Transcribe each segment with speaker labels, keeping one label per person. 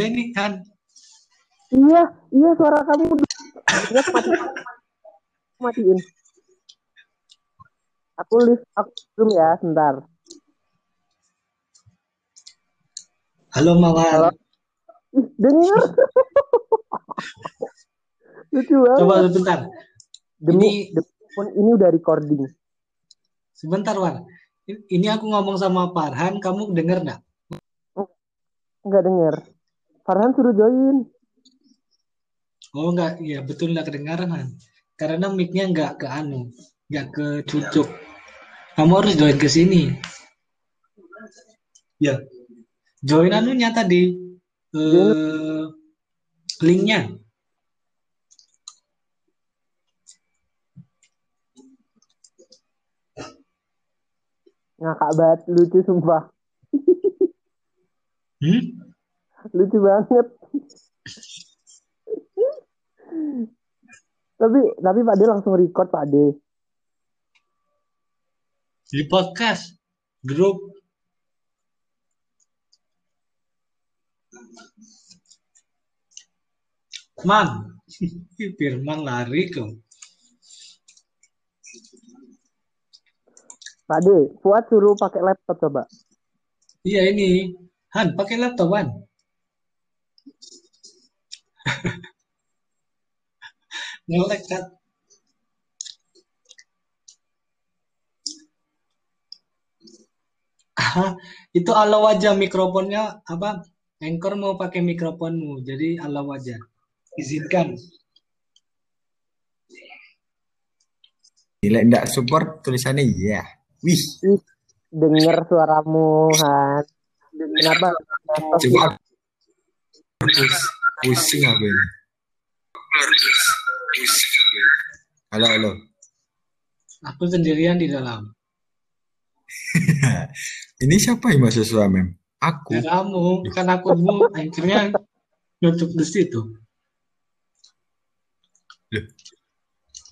Speaker 1: ini kan
Speaker 2: Iya, iya suara kamu. Ingat mati. Matiin. Aku lift aku zoom ya, sebentar.
Speaker 1: halo Mawar
Speaker 2: Halo. Ih, denger. Lucu banget.
Speaker 1: coba sebentar
Speaker 2: demi,
Speaker 1: ini-
Speaker 2: demi pun ini udah recording.
Speaker 1: sebentar War ini aku ngomong sama Farhan kamu denger nggak
Speaker 2: Enggak denger. Farhan suruh join.
Speaker 1: oh nggak. Iya betul nggak kedengaran Han. Karena mic-nya nggak ke anu nggak ke cucuk. Kamu harus join ke sini. Ya. Join anunya tadi eh linknya.
Speaker 2: Ngakak banget, lucu sumpah.
Speaker 1: hmm?
Speaker 2: Lucu banget. tapi tapi Pak De langsung record Pak De.
Speaker 1: di podcast grup Man, Firman lari kok.
Speaker 2: Pak De, Fuad suruh pakai laptop coba.
Speaker 1: Iya ini, Han pakai laptop Han. Ngelek kan? Itu ala wajah mikrofonnya apa? Anchor mau pakai mikrofonmu, jadi ala wajah. Izinkan.
Speaker 3: Gila, enggak support tulisannya iya. Wih,
Speaker 2: Ih, denger suaramu, Han. Kenapa?
Speaker 3: coba Pus- pusing aku ini. Halo, halo.
Speaker 1: Aku sendirian di dalam.
Speaker 3: Ini siapa yang masuk suami? Aku.
Speaker 1: Ya kamu, kan akunmu akhirnya nutup di situ.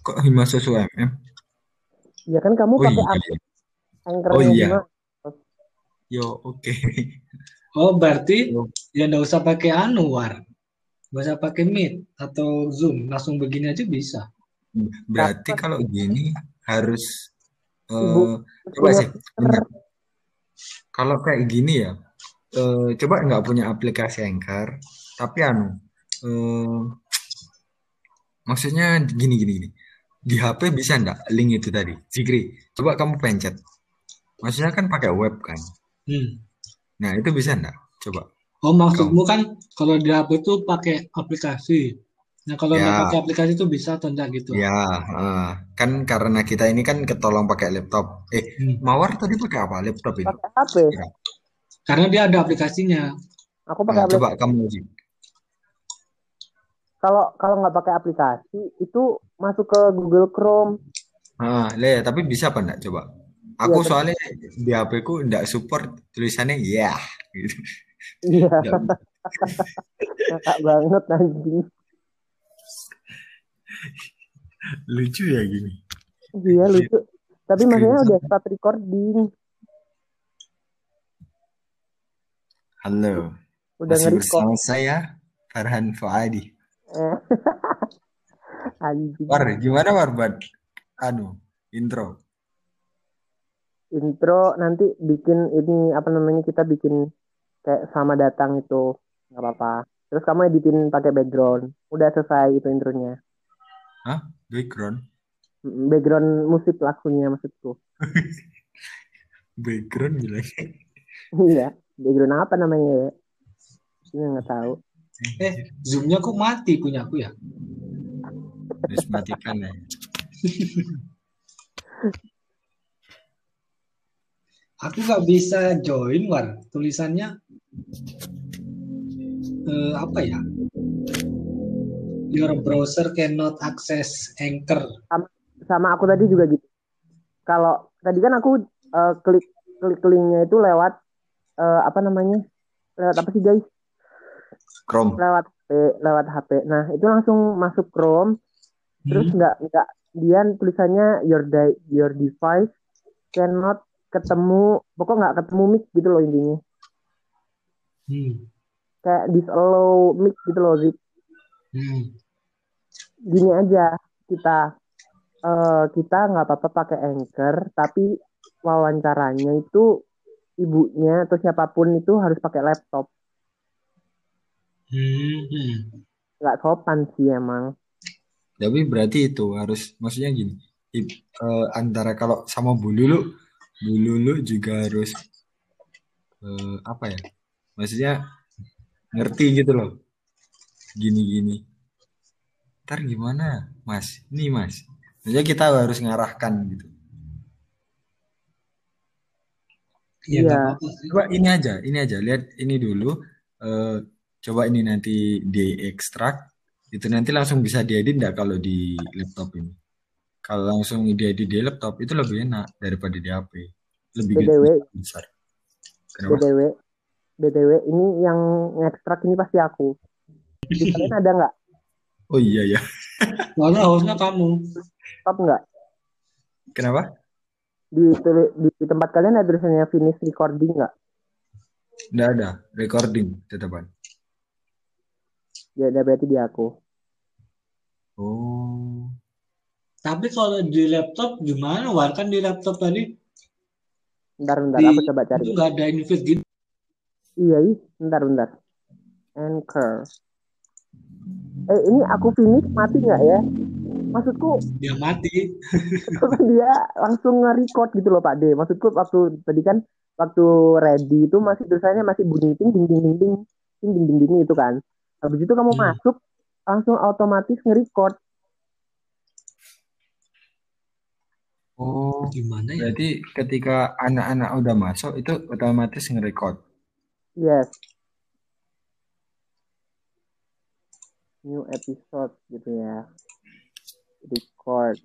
Speaker 3: Kok yang masuk suami?
Speaker 2: Ya kan kamu
Speaker 3: Oh
Speaker 2: pakai
Speaker 3: iya.
Speaker 2: apa? Anchor
Speaker 3: Oh iya.
Speaker 2: gimana?
Speaker 3: Yo, oke.
Speaker 1: Oh, berarti
Speaker 3: Oh.
Speaker 1: ya nggak usah pakai anu, War. Nggak usah pakai Meet atau Zoom. Langsung begini aja bisa.
Speaker 3: Berarti kalau gini harus
Speaker 2: Ibu,
Speaker 3: coba
Speaker 2: punya
Speaker 3: sih. bentar. Kalau kayak gini ya, eh, coba nggak punya aplikasi Anchor, tapi anu, eh, maksudnya gini gini gini. Di HP bisa nggak link itu tadi? Zikri, coba kamu pencet. Maksudnya kan pakai web kan.
Speaker 1: Hmm.
Speaker 3: Nah, itu bisa nggak? Coba.
Speaker 1: Oh, maksudmu kan kalau di HP itu pakai aplikasi. Nah, kalau nggak
Speaker 3: Ya.
Speaker 1: pakai aplikasi itu bisa atau enggak gitu?
Speaker 3: Ya, eh, kan karena kita ini kan ketolong pakai laptop. Eh,
Speaker 1: Hmm.
Speaker 3: Mawar tadi pakai apa? Laptop itu?
Speaker 2: pakai HP.
Speaker 1: Karena dia ada aplikasinya.
Speaker 2: Aku pakai
Speaker 3: Nah,
Speaker 2: aplikasi.
Speaker 3: coba kamu uji.
Speaker 2: Kalau kalau nggak pakai aplikasi itu masuk ke Google Chrome.
Speaker 3: Ah, le, tapi bisa apa enggak coba? Aku
Speaker 2: Iya,
Speaker 3: soalnya di HP ku enggak support tulisannya ya gitu.
Speaker 2: Iya, ngakak banget anjing.
Speaker 3: lucu ya gini.
Speaker 2: Iya lucu. Tapi maksudnya udah start recording,
Speaker 3: Halo,
Speaker 2: udah
Speaker 3: masih bersama saya Farhan Fuadi.
Speaker 2: Eh.
Speaker 3: War, gimana War buat anu intro?
Speaker 2: Intro nanti bikin ini apa namanya kita bikin kayak sama datang itu nggak apa-apa. Terus kamu editin pakai background. Udah selesai itu intronya.
Speaker 3: Background,
Speaker 2: Mm, Background musik lagunya maksudku.
Speaker 3: background bilang.
Speaker 2: Iya, background apa namanya ya? Ini nggak tahu.
Speaker 1: Eh, Zoom-nya kok mati punya aku ya?
Speaker 3: Terus matikan ya.
Speaker 1: Aku nggak bisa join, War. Tulisannya eh, apa ya? Your browser cannot access Anchor.
Speaker 2: Sama aku tadi juga gitu. Kalau tadi kan aku eh, klik klik linknya itu lewat eh, apa namanya? Lewat apa sih guys?
Speaker 3: Chrome.
Speaker 2: Lewat HP, lewat HP. Nah itu langsung masuk Chrome. Terus
Speaker 1: Hmm.
Speaker 2: nggak nggak dia tulisannya your di- your device cannot ketemu pokok nggak ketemu mic gitu loh intinya
Speaker 1: Hmm.
Speaker 2: kayak disallow mic gitu loh Zik.
Speaker 1: Hmm.
Speaker 2: Gini aja kita eh kita nggak apa-apa pakai anchor tapi wawancaranya itu ibunya atau siapa pun itu harus pakai laptop.
Speaker 1: Hmm.
Speaker 2: Nggak sopan sih emang.
Speaker 3: Tapi berarti itu harus maksudnya gini. i- eh, antara kalau sama Bu Lulu, Bu Lulu juga harus eh, apa ya? Maksudnya ngerti gitu loh. Gini-gini. Ntar gimana, Mas? Ini Mas. Maksudnya kita harus ngarahkan gitu.
Speaker 1: Ya,
Speaker 2: Iya.
Speaker 1: sih.
Speaker 3: Coba ini aja, ini aja. Lihat ini dulu. Eh, coba ini nanti diekstrak. Itu nanti langsung bisa diedit nggak kalau di laptop ini? Kalau langsung diedit di laptop itu lebih enak daripada di HP. Lebih
Speaker 2: BTW.
Speaker 3: besar. Kenapa?
Speaker 2: BTW, BTW ini yang ngekstrak ini pasti aku. Di kalian ada nggak?
Speaker 3: Oh iya ya.
Speaker 1: Soalnya hostnya kamu.
Speaker 2: Stop nggak?
Speaker 3: Kenapa?
Speaker 2: Di, di, di tempat kalian ada tulisannya finish recording nggak?
Speaker 3: Nggak ada recording tetapan.
Speaker 2: Ya udah berarti di aku.
Speaker 3: Oh.
Speaker 1: Tapi kalau di laptop gimana? War kan di laptop tadi
Speaker 2: Bentar, bentar,
Speaker 1: di
Speaker 2: aku coba cari.
Speaker 1: itu nggak ada invite gitu.
Speaker 2: Iya, ih, bentar, bentar. Anchor eh ini aku finish mati nggak ya maksudku
Speaker 1: dia mati
Speaker 2: dia langsung nge-record gitu loh Pak D maksudku waktu tadi kan waktu ready itu masih tulisannya masih bunyi ting ding ding ding ding ting ding ding ding itu kan habis itu kamu
Speaker 1: hmm.
Speaker 2: masuk langsung otomatis nge-record
Speaker 3: Oh,
Speaker 1: gimana ya?
Speaker 3: Jadi ketika anak-anak udah masuk itu otomatis nge-record.
Speaker 2: Yes. New episode gitu ya. Record.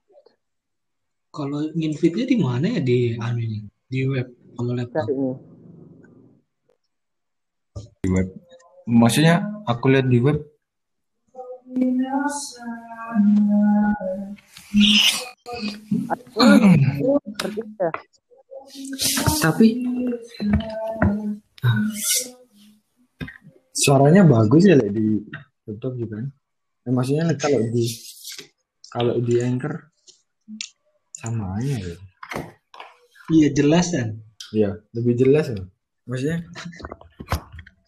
Speaker 1: Kalau invite-nya di mana ya di anu ini? Di web kalau laptop.
Speaker 2: Nih.
Speaker 3: di web. Maksudnya aku lihat di web.
Speaker 1: Tapi
Speaker 3: suaranya bagus ya di laptop juga kan. Eh, maksudnya kalau di kalau di Anchor sama aja ya.
Speaker 1: iya jelas kan.
Speaker 3: Iya, lebih jelas ya. Maksudnya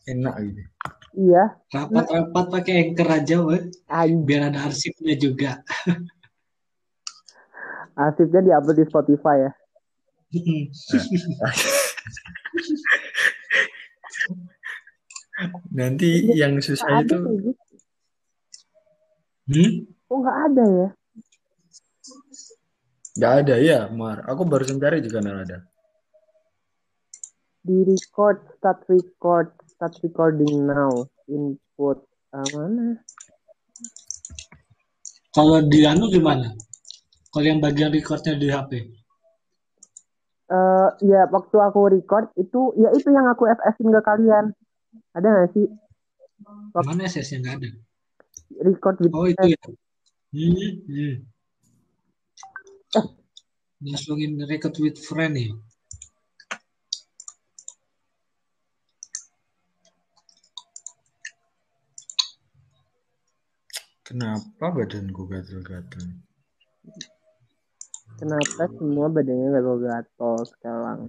Speaker 3: enak gitu.
Speaker 2: Iya,
Speaker 1: Rapat-rapat pakai Anchor aja, weh. Biar ada arsipnya juga.
Speaker 2: Arsipnya diupload di Spotify ya.
Speaker 3: Nanti yang susah itu
Speaker 2: gitu.
Speaker 1: Hmm?
Speaker 2: Oh nggak ada ya?
Speaker 3: nggak ada ya, Mar. Aku baru cari juga nggak ada.
Speaker 2: Di record, start record, start recording now. Input ah, mana?
Speaker 1: Kalau di anu gimana? Kalau yang bagian recordnya di HP?
Speaker 2: Eh ya waktu aku record itu ya itu yang aku FS-in ke kalian. Ada nggak sih
Speaker 1: Mana SS-nya nggak ada?
Speaker 2: Record with
Speaker 1: Oh itu ya. Hmm, hmm. Masukin record with friend ya.
Speaker 3: Kenapa badanku gatel-gatel?
Speaker 2: Kenapa semua badannya gatal-gatal sekarang?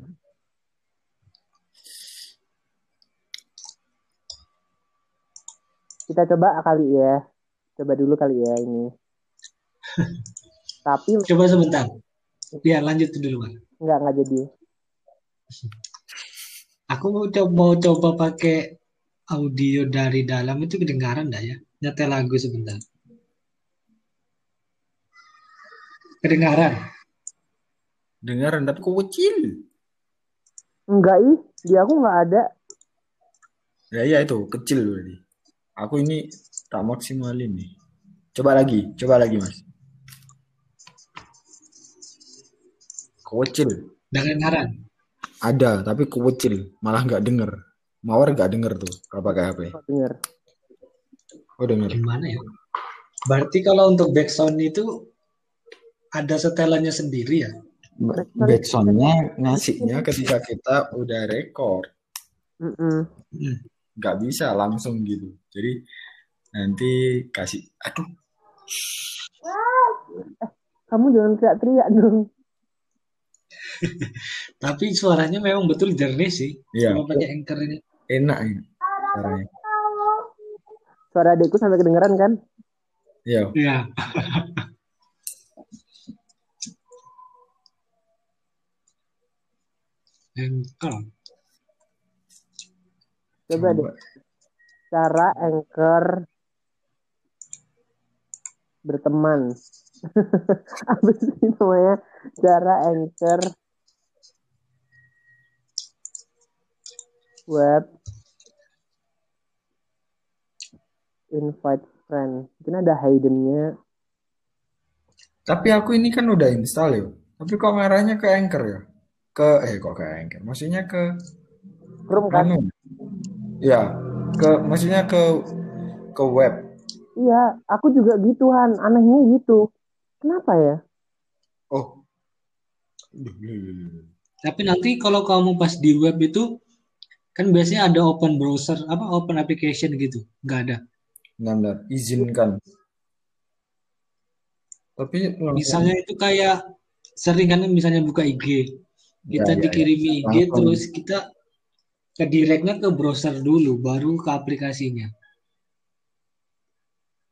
Speaker 2: Kita coba kali ya. Coba dulu kali ya ini. Tapi
Speaker 1: Coba sebentar. Ya lanjut dulu, Pak.
Speaker 2: nggak nggak jadi.
Speaker 1: Aku mau coba, mau coba pakai audio dari dalam itu kedengaran enggak ya? Nyetel lagu sebentar. Kedengaran?
Speaker 3: Dengaran tapi kok kecil.
Speaker 2: Enggak ih, di aku nggak ada.
Speaker 3: Ya iya itu kecil berarti. Aku ini tak maksimalin nih. Coba lagi, coba lagi mas. Kecil.
Speaker 1: Kedengaran?
Speaker 3: Ada tapi kecil, malah nggak denger. Mawar nggak denger tuh kalau pakai HP.
Speaker 2: Oh, denger.
Speaker 3: Oh denger.
Speaker 1: Gimana ya? Berarti kalau untuk background itu ada setelannya sendiri ya?
Speaker 3: Backsoundnya ngasihnya ketika kita udah record.
Speaker 2: Mm-mm.
Speaker 1: Hmm.
Speaker 3: nggak bisa langsung gitu. Jadi nanti kasih aduh
Speaker 2: Kamu jangan teriak-teriak dong.
Speaker 1: Tapi suaranya memang betul jernih sih.
Speaker 3: Iya.
Speaker 1: Kalau pakai anchor ini.
Speaker 3: enak ya caranya.
Speaker 2: Suara adikku sampai kedengeran kan?
Speaker 3: Iya.
Speaker 1: Iya. Anchor.
Speaker 2: Coba deh. Cara anchor berteman. Apa sih namanya? Cara anchor web invite friend. Mungkin ada hiddennya.
Speaker 3: Tapi aku ini kan udah install ya. Tapi kok ngarahnya ke Anchor ya? Ke eh kok ke Anchor? Maksudnya ke
Speaker 2: Chrome kan?
Speaker 3: anu? Ya, ke maksudnya ke ke web.
Speaker 2: Iya, aku juga gitu Han. Anehnya gitu. Kenapa ya?
Speaker 3: Oh.
Speaker 1: Tapi nanti kalau kamu pas di web itu kan biasanya ada open browser apa open application gitu. Nggak ada.
Speaker 3: Bentar, bentar. izinkan. Tapi langsung-
Speaker 1: Misalnya itu kayak sering kan misalnya buka IG. Kita
Speaker 3: Ya, ya, ya.
Speaker 1: dikirimi IG
Speaker 3: Langsung.
Speaker 1: terus kita ke directnya ke browser dulu baru ke aplikasinya.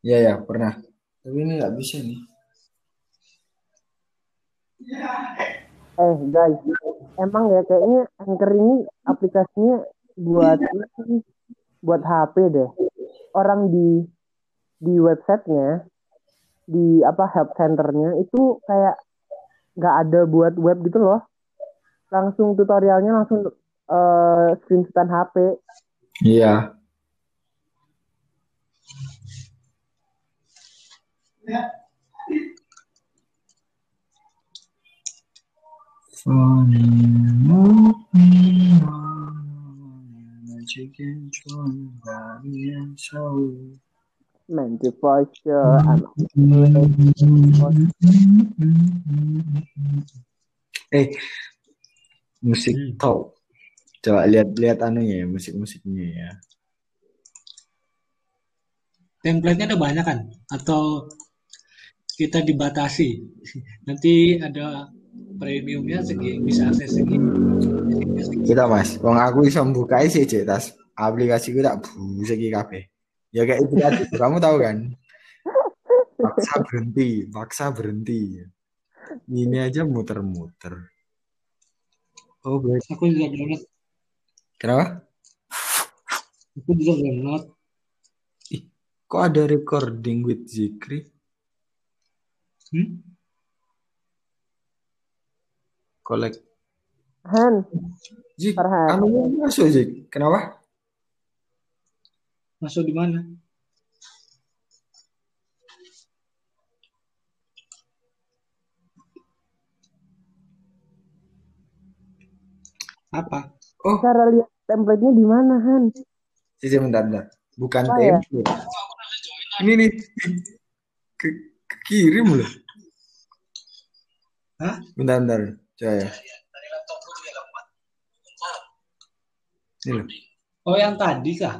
Speaker 3: Ya ya pernah. Tapi ini nggak bisa nih.
Speaker 2: Eh guys, emang ya kayaknya Anchor ini aplikasinya buat buat HP deh. Orang di di websitenya, di apa help centernya itu kayak nggak ada buat web gitu loh. Langsung tutorialnya langsung eh screenshotan HP.
Speaker 3: Iya.
Speaker 2: I'm
Speaker 3: Eh, musik
Speaker 1: Hmm.
Speaker 3: talk. Coba lihat-lihat anunya ya, musik-musiknya ya.
Speaker 1: Template-nya ada banyak kan? Atau kita dibatasi? Nanti ada premiumnya segi bisa akses segi.
Speaker 3: Kita mas, wong aku bisa buka sih cek tas aplikasi gue tak busa ki kabeh. Ya kayak itu tadi, kamu tahu kan? Paksa berhenti, paksa berhenti. Ini aja muter-muter. Oh, baik.
Speaker 1: Aku juga download.
Speaker 3: Kenapa?
Speaker 1: Aku juga download.
Speaker 3: Kok ada recording with Zikri?
Speaker 1: Hmm?
Speaker 3: Collect.
Speaker 2: Han,
Speaker 3: Zik,
Speaker 2: Farhan.
Speaker 3: anu masuk Zik. Kenapa?
Speaker 1: Masuk di mana? Apa?
Speaker 3: Oh,
Speaker 2: cara lihat template-nya di mana Han?
Speaker 3: sisi bentar, bentar. Bukan
Speaker 2: Oh, ya.
Speaker 3: template. Ini nih. Ke, ke kirim loh.
Speaker 1: Hah?
Speaker 3: Bentar, bentar. Coba ya. Ini loh.
Speaker 1: Oh yang tadi kah?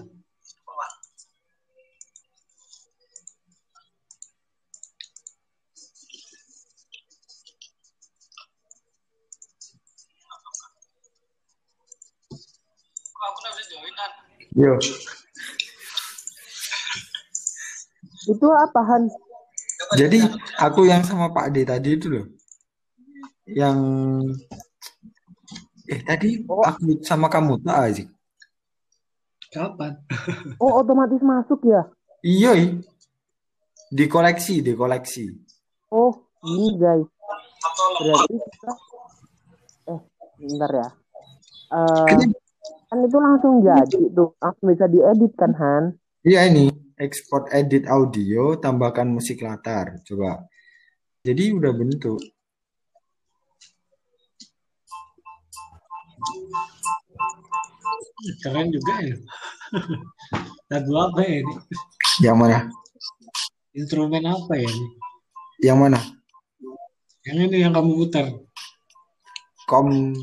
Speaker 3: Yo.
Speaker 2: Itu apa Han?
Speaker 3: Jadi aku yang sama Pak D tadi itu loh. Yang eh tadi
Speaker 2: Oh.
Speaker 3: aku sama kamu tak Zik.
Speaker 1: Kapan?
Speaker 2: Oh otomatis masuk ya?
Speaker 3: Iya, i. di koleksi, di koleksi.
Speaker 2: Oh ini guys. Berarti kita eh bentar ya. Eh
Speaker 3: Kenapa?
Speaker 2: kan itu langsung jadi tuh langsung bisa diedit kan Han?
Speaker 3: Iya ini, export edit audio, tambahkan musik latar. Coba. Jadi udah bentuk.
Speaker 1: Keren juga ya. Lagu apa ya ini?
Speaker 3: Yang mana?
Speaker 1: Instrumen apa ya ini?
Speaker 3: Yang mana?
Speaker 1: Yang ini yang kamu putar.
Speaker 3: Kom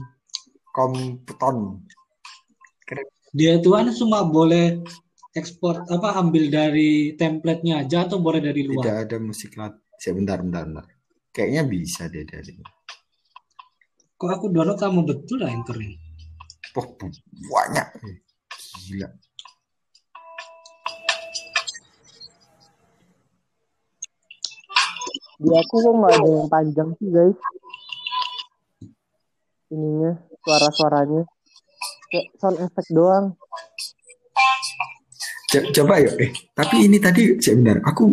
Speaker 3: komputon. Keren.
Speaker 1: Dia itu kan cuma boleh ekspor apa ambil dari template-nya aja atau boleh dari luar?
Speaker 3: Tidak ada musik lat. Sebentar, bentar, bentar. Kayaknya bisa deh dari.
Speaker 1: Kok aku download sama betul lah Anchor ini.
Speaker 3: Oh, bu- banyak. Eh, Gila.
Speaker 2: Di aku kok nggak ada yang panjang sih guys. Ininya suara-suaranya kayak sound effect doang.
Speaker 3: Co- Coba yuk. Eh, tapi ini tadi sebentar. Aku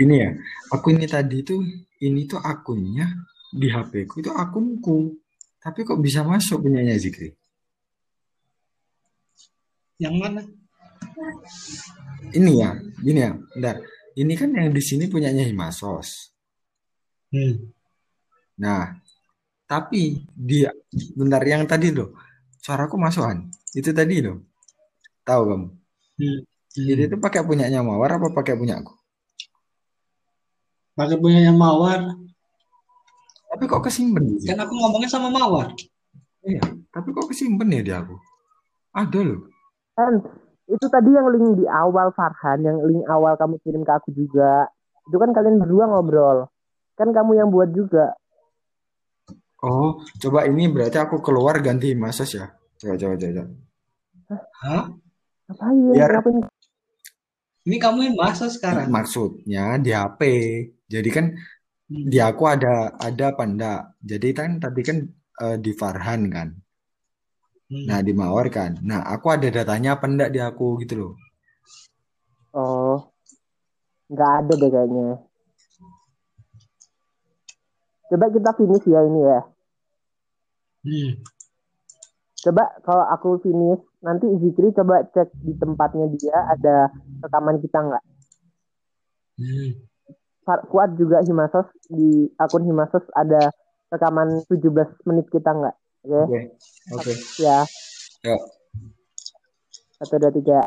Speaker 3: ini ya. Aku ini tadi tuh ini tuh akunnya di HP ku itu akunku. Tapi kok bisa masuk punyanya Zikri?
Speaker 1: Yang mana?
Speaker 3: Ini ya, gini ya. Bentar. Ini kan yang di sini punyanya Himasos.
Speaker 1: Hmm.
Speaker 3: Nah, tapi dia bentar yang tadi loh. Suaraku masukan. Itu tadi loh. Tahu kamu?
Speaker 1: Hmm.
Speaker 3: Jadi itu pakai punyanya Mawar apa pakai punya aku?
Speaker 1: Pakai punya yang Mawar.
Speaker 3: Tapi kok kesimpan?
Speaker 1: Kan aku ngomongnya sama Mawar.
Speaker 3: Iya, tapi kok kesimpan ya di aku? Ada loh.
Speaker 2: Kan itu tadi yang link di awal Farhan, yang link awal kamu kirim ke aku juga. Itu kan kalian berdua ngobrol. Kan kamu yang buat juga.
Speaker 3: Oh, coba ini berarti aku keluar ganti Himasos ya. Coba, coba, coba. coba.
Speaker 1: Hah?
Speaker 2: Ngapain?
Speaker 3: Biar-
Speaker 2: Ngapain?
Speaker 1: Ini kamu yang masa sekarang?
Speaker 3: Maksudnya di HP. Jadi kan. Di aku ada ada apa enggak? Jadi kan tadi kan eh, di Farhan kan.
Speaker 1: Hmm.
Speaker 3: Nah, di Mawar kan. Nah, aku ada datanya apa enggak di aku gitu loh.
Speaker 2: Oh, nggak ada deh kayaknya. Coba kita finish ya ini ya.
Speaker 1: Hmm.
Speaker 2: Coba kalau aku finish, nanti Zikri coba cek di tempatnya dia ada rekaman kita nggak?
Speaker 1: Hmm.
Speaker 2: Fuad juga Himasos di akun Himasos ada rekaman 17 menit kita nggak? Oke,
Speaker 3: Oke. Oke.
Speaker 2: ya.
Speaker 3: Ya.
Speaker 2: Satu dua tiga.